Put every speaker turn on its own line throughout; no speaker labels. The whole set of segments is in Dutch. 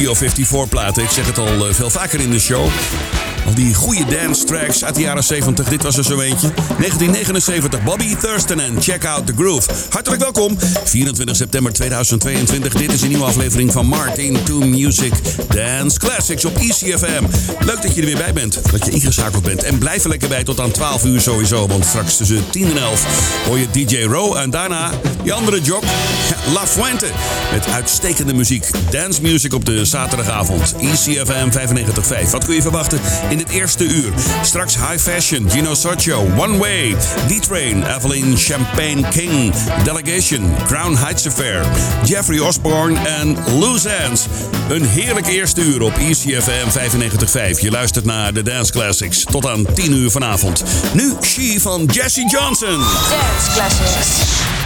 Studio 54 platen. Ik zeg het al eh, veel vaker in de show. Al die goede dance tracks uit de jaren 70. Dit was er zo eentje. 1979, Bobby Thurston en Check Out The Groove. Hartelijk welkom. 24 september 2022. Dit is een nieuwe aflevering van Martin to Music Dance Classics op ECFM. Leuk dat je er weer bij bent. Dat je ingeschakeld bent. En blijf er lekker bij tot aan 12 uur sowieso. Want straks tussen 10 en 11 hoor je DJ Row. En daarna die andere jock. Ja, La Fuente. Met uitstekende muziek. Dance music op de zaterdagavond. ECFM 95.5. Wat kun je verwachten in het eerste uur? Straks High Fashion, Gino Socio, One Way, D-Train, Evelyn Champagne King, Delegation, Crown Heights Affair, Jeffrey Osborne en Loose Ends. Een heerlijk eerste uur op ECFM 95.5. Je luistert naar de Dance Classics tot aan 10 uur vanavond. Nu She van Jesse Johnson.
Dance Classics.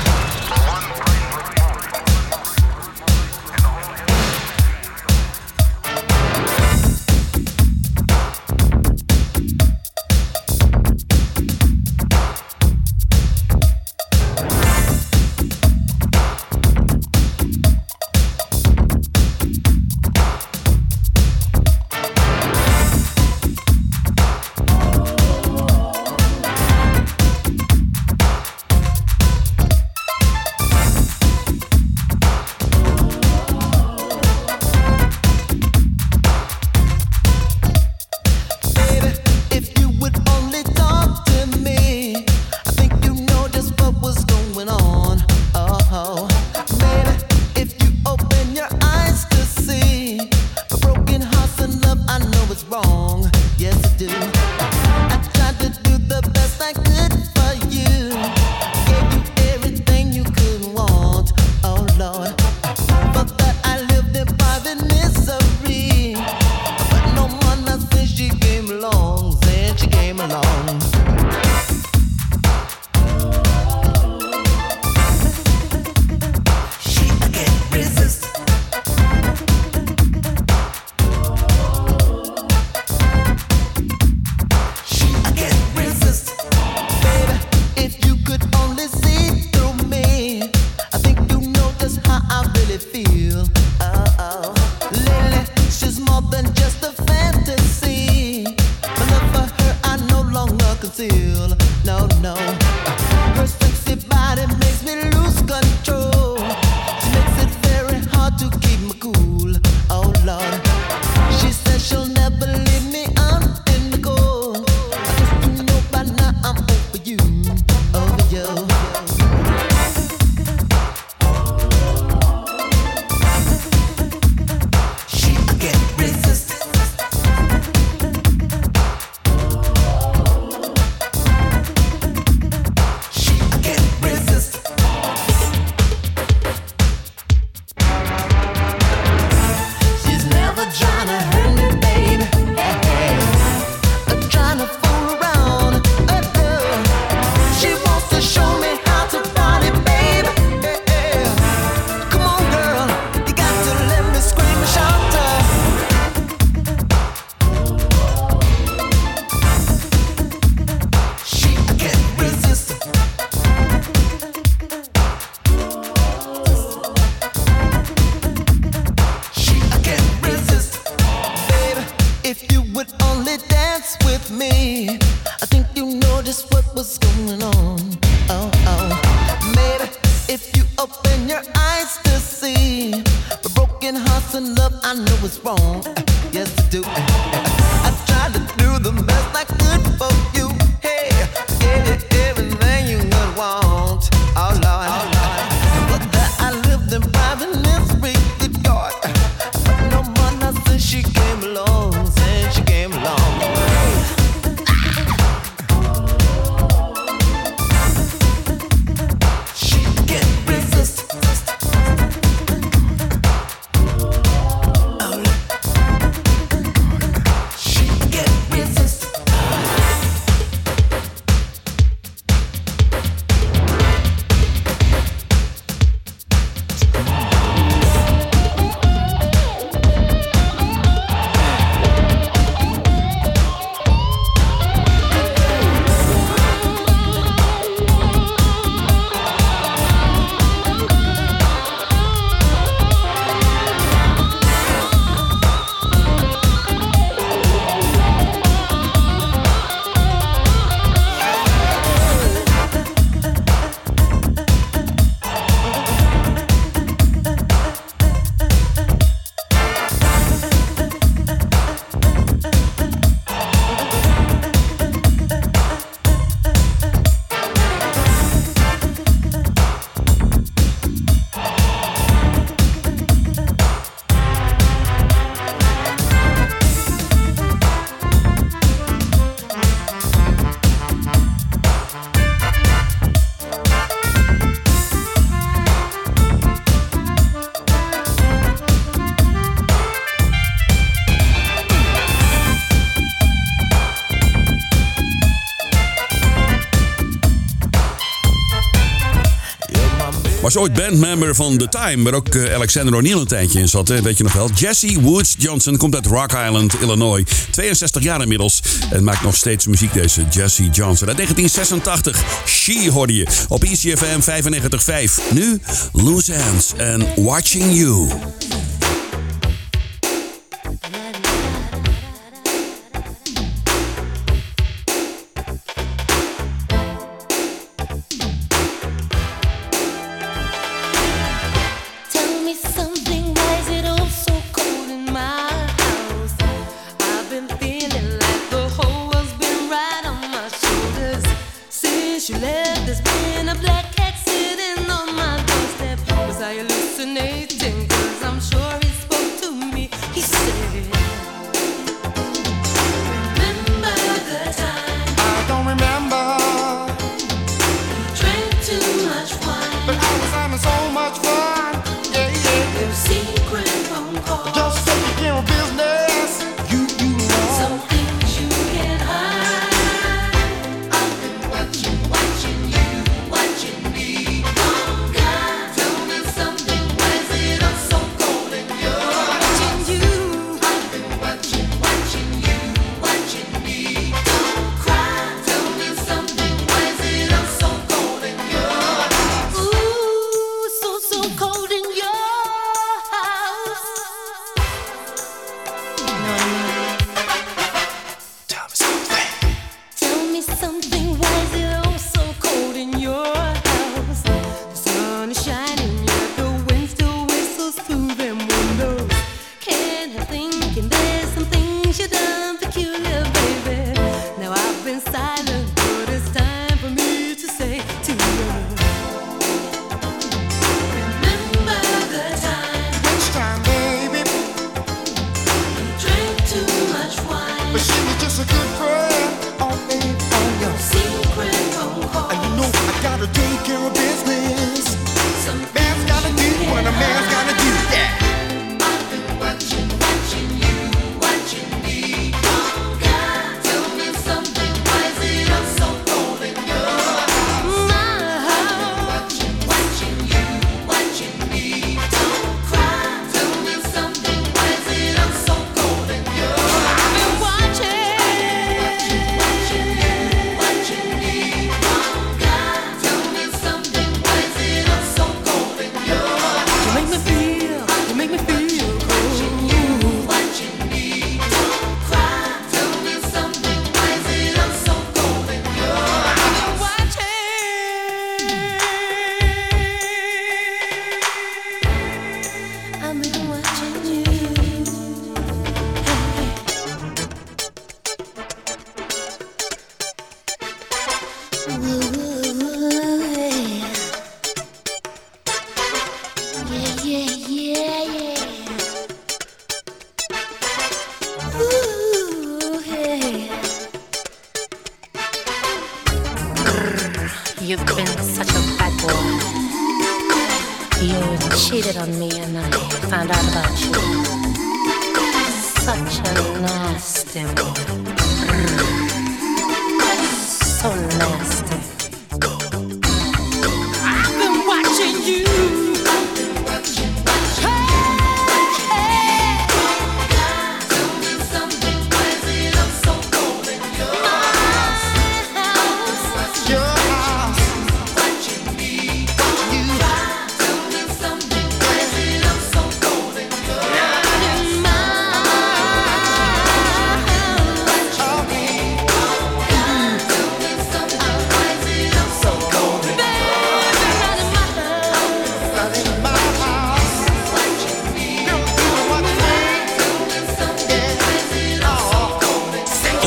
was
ooit bandmember van The Time, waar ook eh, Alexander O'Neill een tijdje in zat. Weet je nog wel? Jesse Woods Johnson komt uit Rock Island, Illinois. 62 jaar inmiddels en maakt nog steeds muziek deze Jesse Johnson. Uit 1986, She hoorde je op ICFM 95.5. Nu Loose Hands
and
Watching You.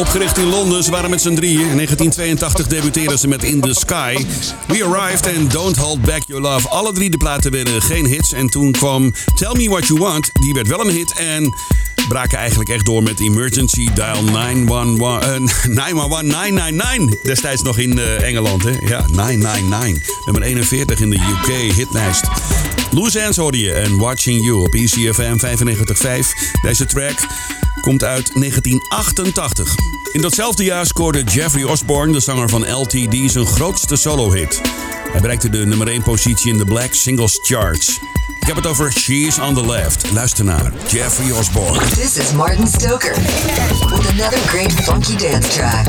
Opgericht in Londen, ze waren met z'n drieën. In 1982 debuteerden ze met In the Sky. We Arrived en Don't Hold Back Your Love. Alle drie de platen werden geen hits. En toen kwam Tell Me What You Want. Die werd wel een hit en braken eigenlijk echt door met Emergency Dial 911, eh, 911 Destijds nog in eh, Engeland, hè? Ja, 999. Nummer 41 in de UK hitlijst. Loose Ends hoorde je en Watching You op ECFM 95.5. Deze track komt uit 1988. In datzelfde jaar scoorde Jeffrey Osborne, de zanger van LTD, zijn grootste solo-hit. Hij bereikte de nummer 1 positie in de Black Singles Charts. Ik heb het over She's on the Left. Luister naar Jeffrey Osborne.
This is Martin Stoker with another great funky dance track.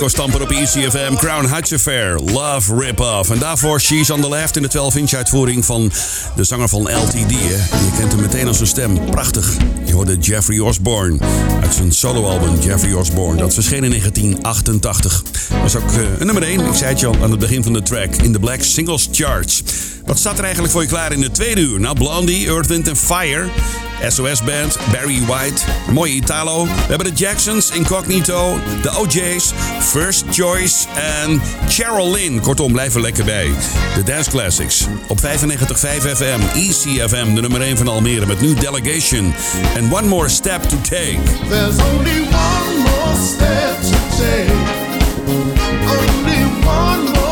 Echte disco-stamper op ECFM, Crown Heights Affair, Love Rip-Off. En daarvoor She's on the Left in de 12-inch uitvoering van de zanger van LTD. Je kent hem meteen als zijn stem, prachtig. Je hoorde Jeffrey Osborne uit zijn soloalbum Jeffrey Osborne. Dat verscheen in 1988. Was ook een nummer 1, ik zei het je al aan het begin van de track, in de Black Singles Charts. Wat staat er eigenlijk voor je klaar in de tweede uur? Nou, Blondie, Earth, Wind Fire... SOS Band, Barry White, mooie Italo. We hebben de Jacksons, Incognito, de OJ's, First Choice en Cheryl Lynn. Kortom, blijf er lekker bij. De Dance Classics op 95.5 FM, ECFM, de nummer 1 van Almere met nu Delegation. En One More Step to Take.
There's only one more step to take. Only one more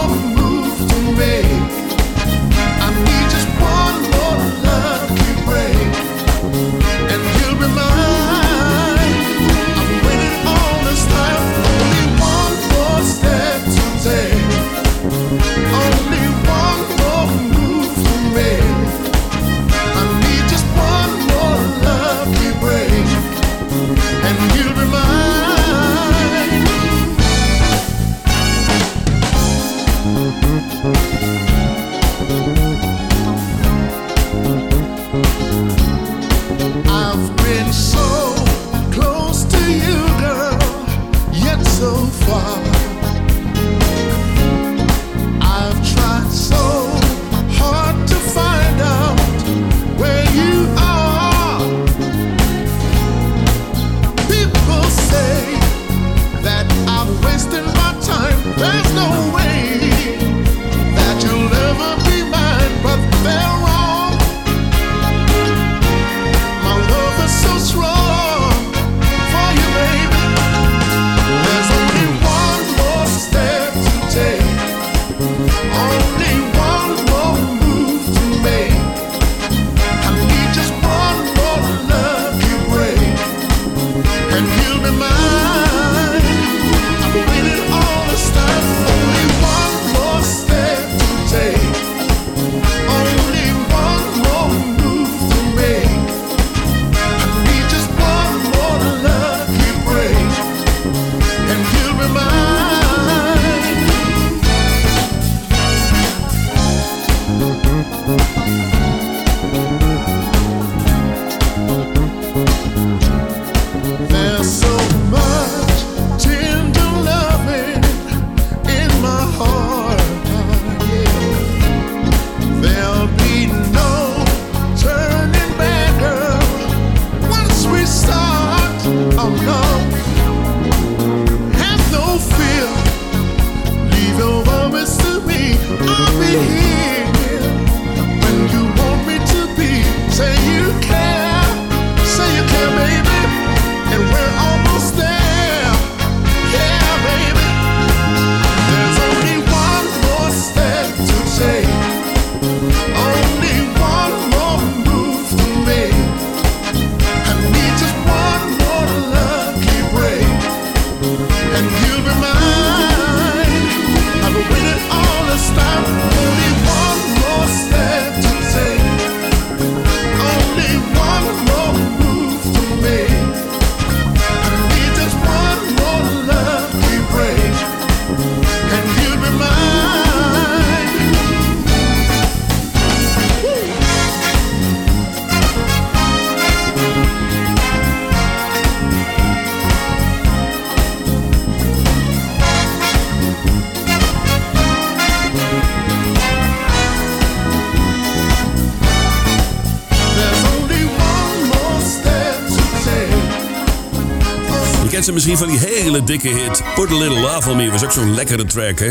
misschien van die hele dikke hit. Put a Little Love on Me was ook zo'n lekkere track, hè?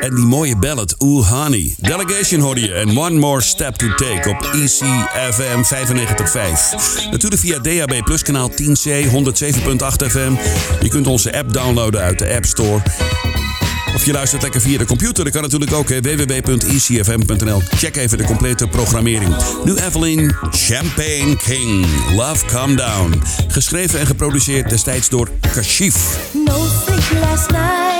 En die mooie ballad, Ooh Honey. Delegation hoorde je en One More Step to Take op ECFM 95.5. Natuurlijk via DAB Plus kanaal 10C 107.8 FM. Je kunt onze app downloaden uit de App Store. Of je luistert lekker via de computer. dan kan natuurlijk ook. www.icfm.nl. Check even de complete programmering. Nu Evelyn Champagne King. Love Come Down. Geschreven en geproduceerd destijds door Kashif.
No sleep last night.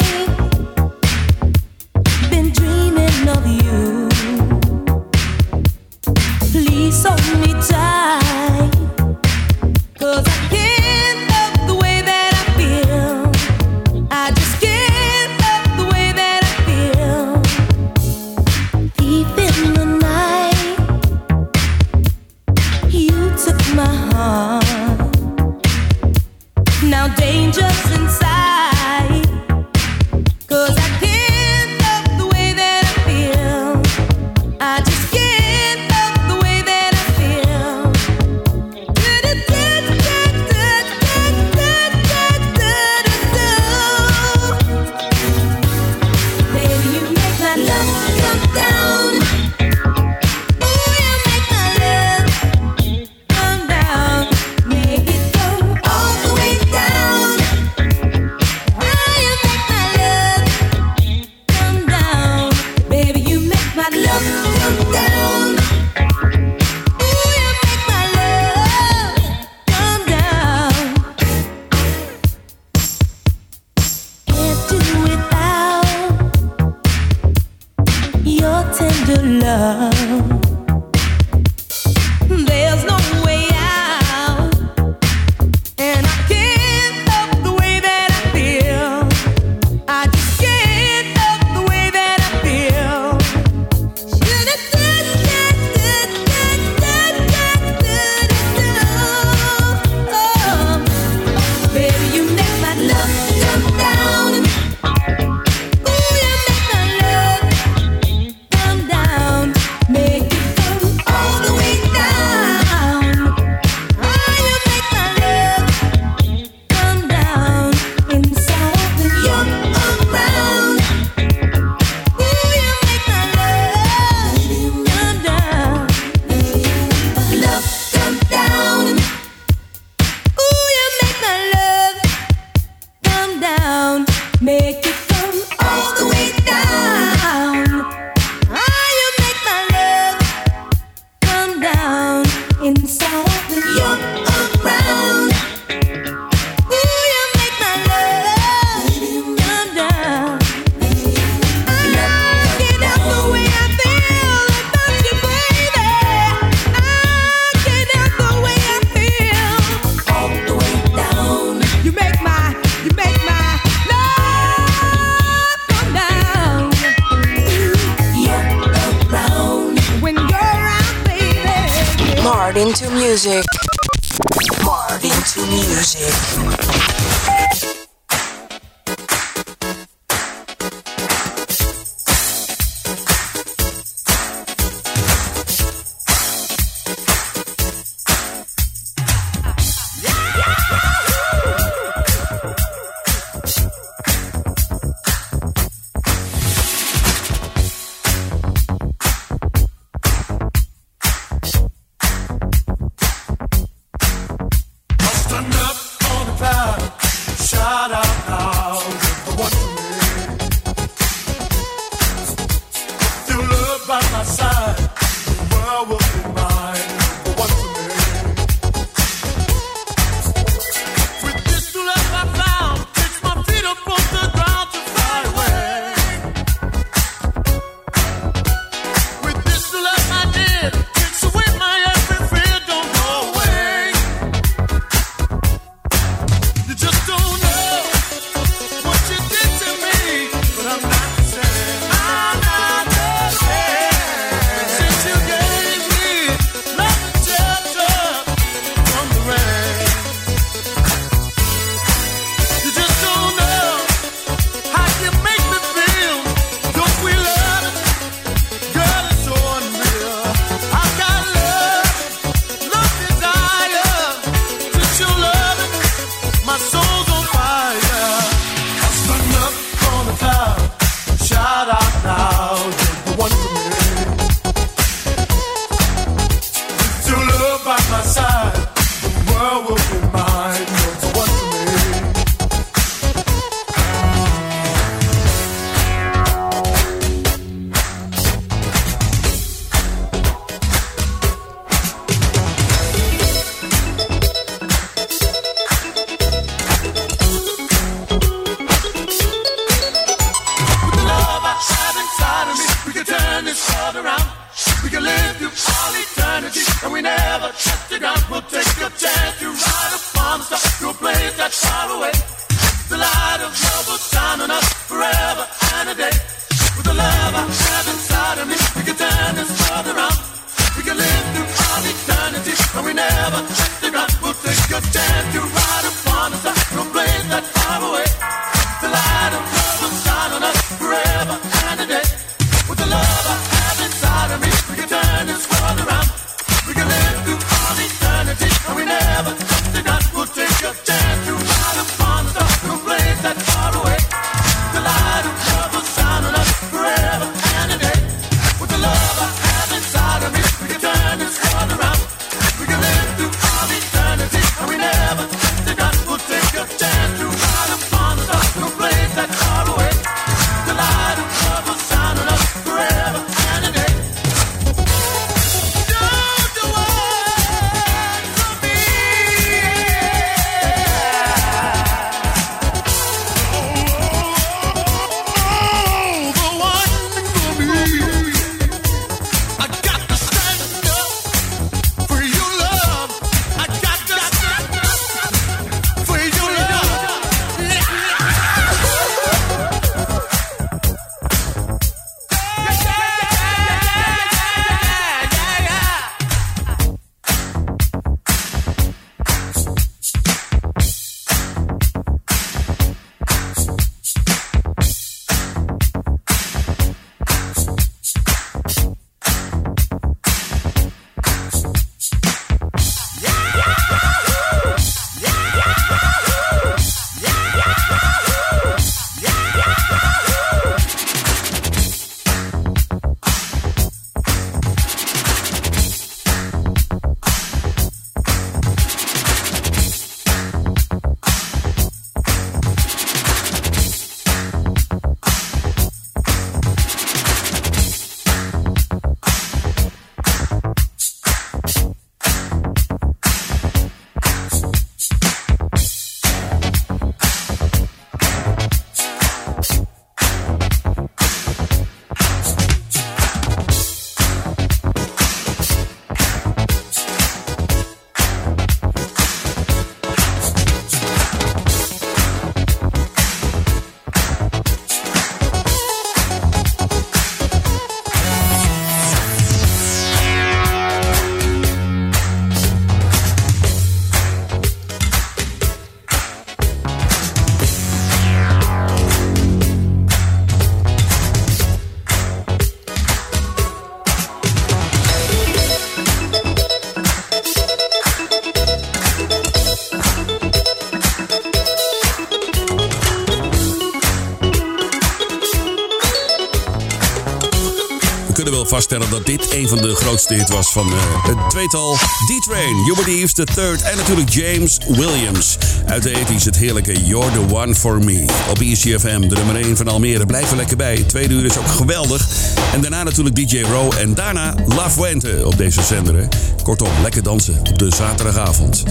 stellen dat dit een van de grootste hit was van eh, het tweetal. D-Train, Hubert Eves, The Third en natuurlijk James Williams. Uit de ethisch het heerlijke You're the One for Me. Op ECFM, de nummer 1 van Almere. Blijf er lekker bij. Tweede uur is ook geweldig. En daarna natuurlijk DJ Row en daarna La Fuente op deze zenderen. Kortom, lekker dansen op de zaterdagavond.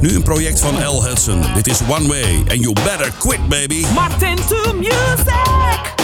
Nu een project van L. Hudson. Dit is One Way and You Better Quit Baby.
Martin to music!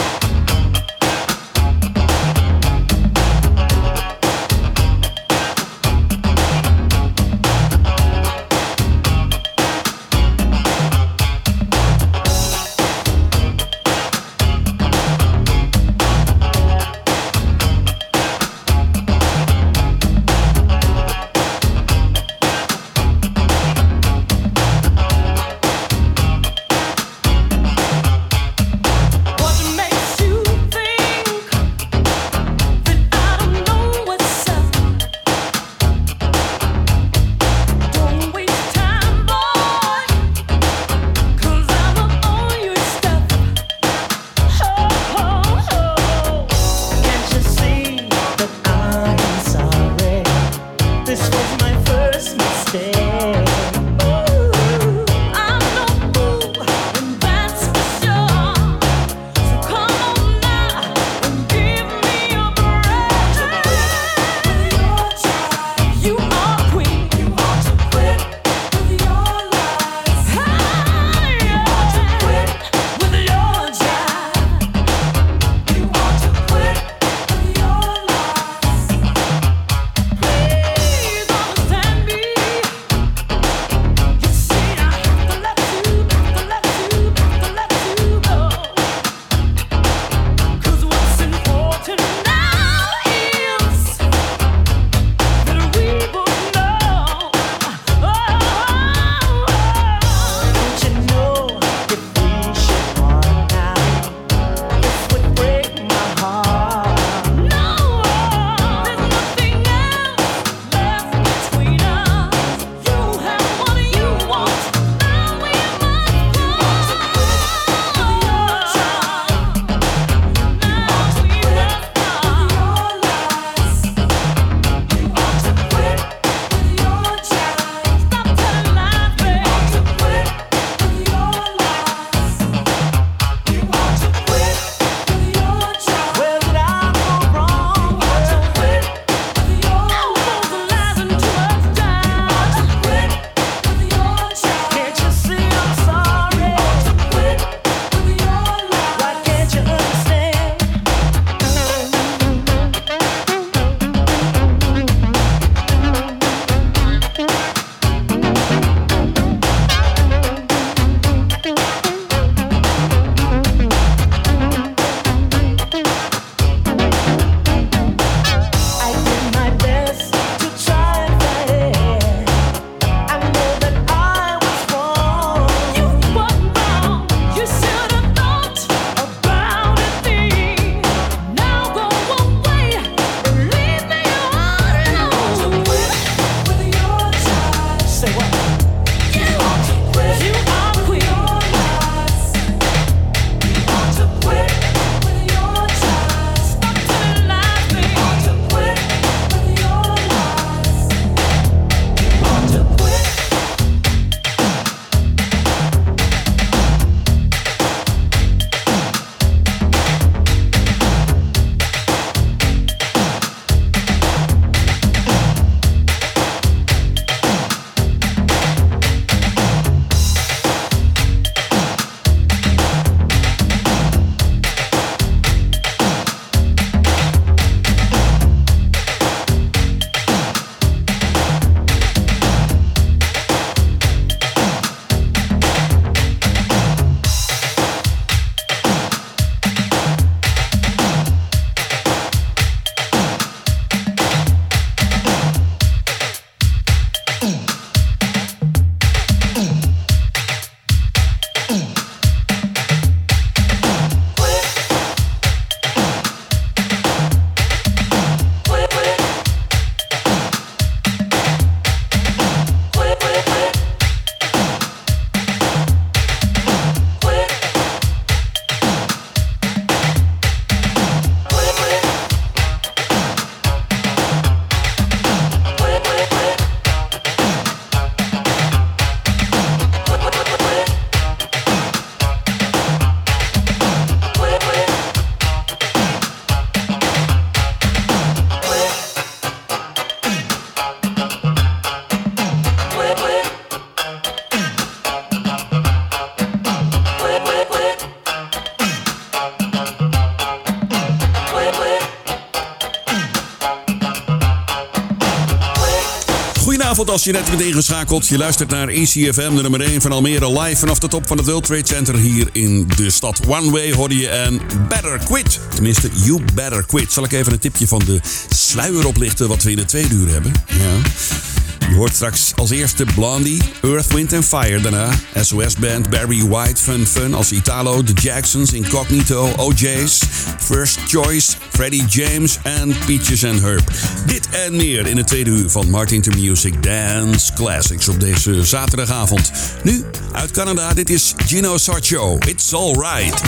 Als je net bent ingeschakeld. Je luistert naar ECFM, de nummer 1 van Almere, live vanaf de top van het World Trade Center hier in de stad. One Way hoorde je en Better Quit. Tenminste, You Better Quit. Zal ik even een tipje van de sluier oplichten wat we in de tweede uur hebben? Ja. Je hoort straks als eerste Blondie, Earth, Wind and Fire. Daarna SOS Band, Barry White, Fun Fun als Italo, The Jacksons, Incognito, OJ's, First Choice, Freddie James en Peaches and Herb. Dit en meer in het tweede uur van Martin to Music Dance Classics op deze zaterdagavond. Nu uit Canada, dit is Gino Sarcho. It's Alright.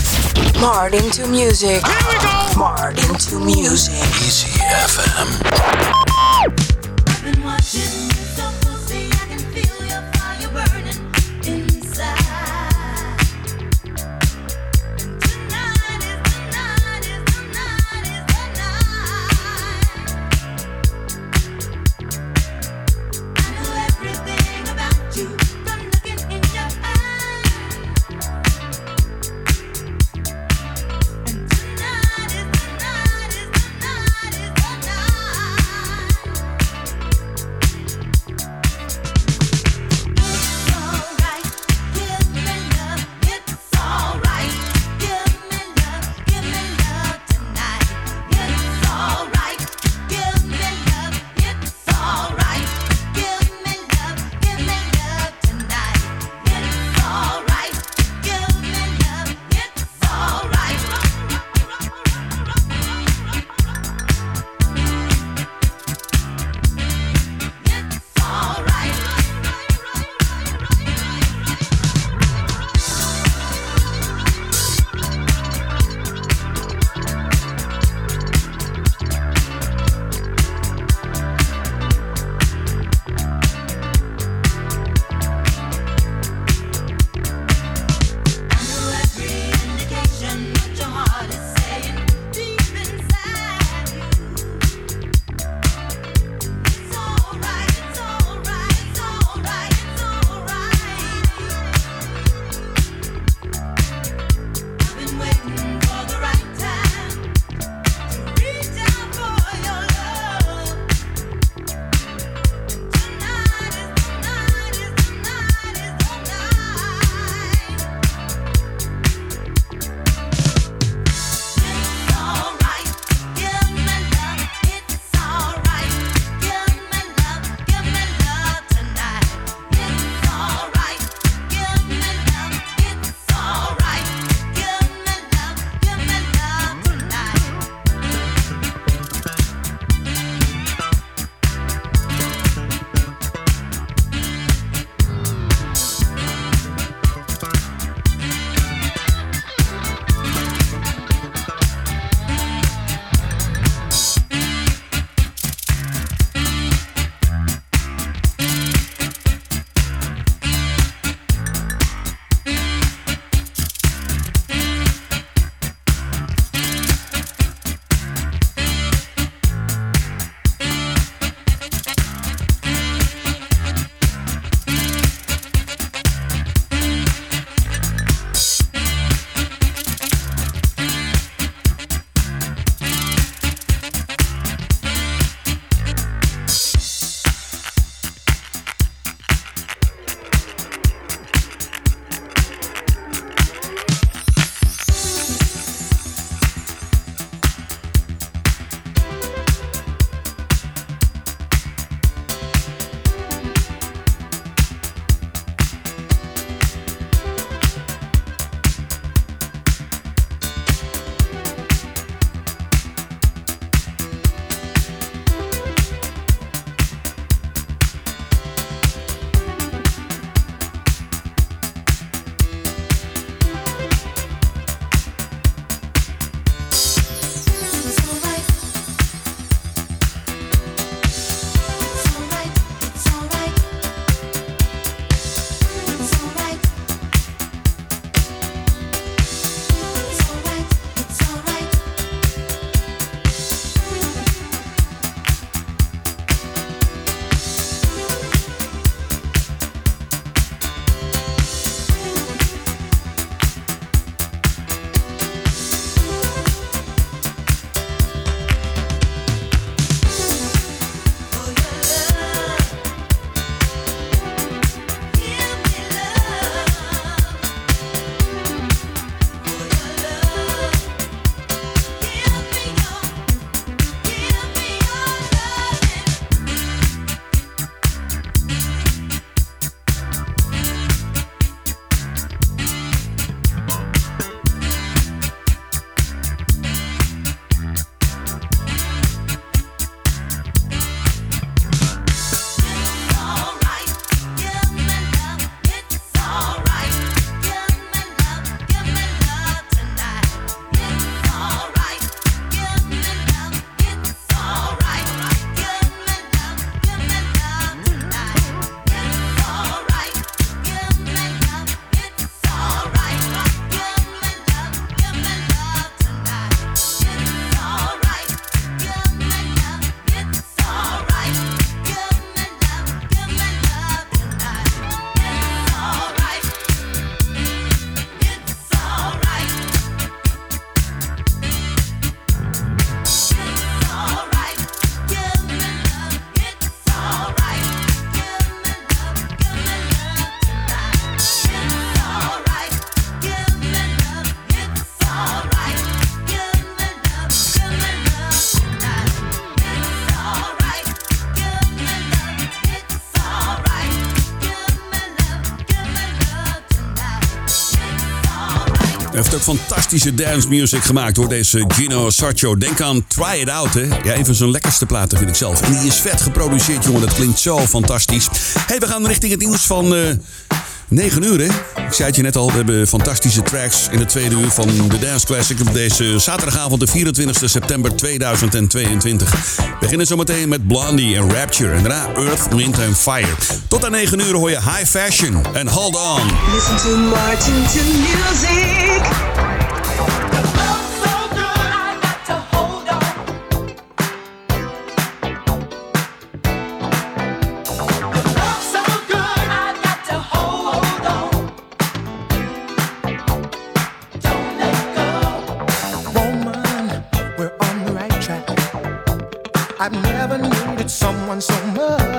Martin to music. Here we go. Martin to music.
Easy FM.
been watching
fantastische dance music gemaakt door deze Gino Sarcho. Denk aan Try It Out, hè. Ja, een van zijn lekkerste platen vind ik zelf. En die is vet geproduceerd, jongen. Dat klinkt zo fantastisch. hey, we gaan richting het nieuws van... eh 9 uur, hè? Ik zei het je net al, we hebben fantastische tracks in het tweede uur van de Dance Classic op deze zaterdagavond, de 24 september 2022. We beginnen zometeen met Blondie en Rapture en daarna Earth, Wind and Fire. Tot aan 9 uur hoor je High Fashion en Hold On.
Listen to Martin music.
Someone so much.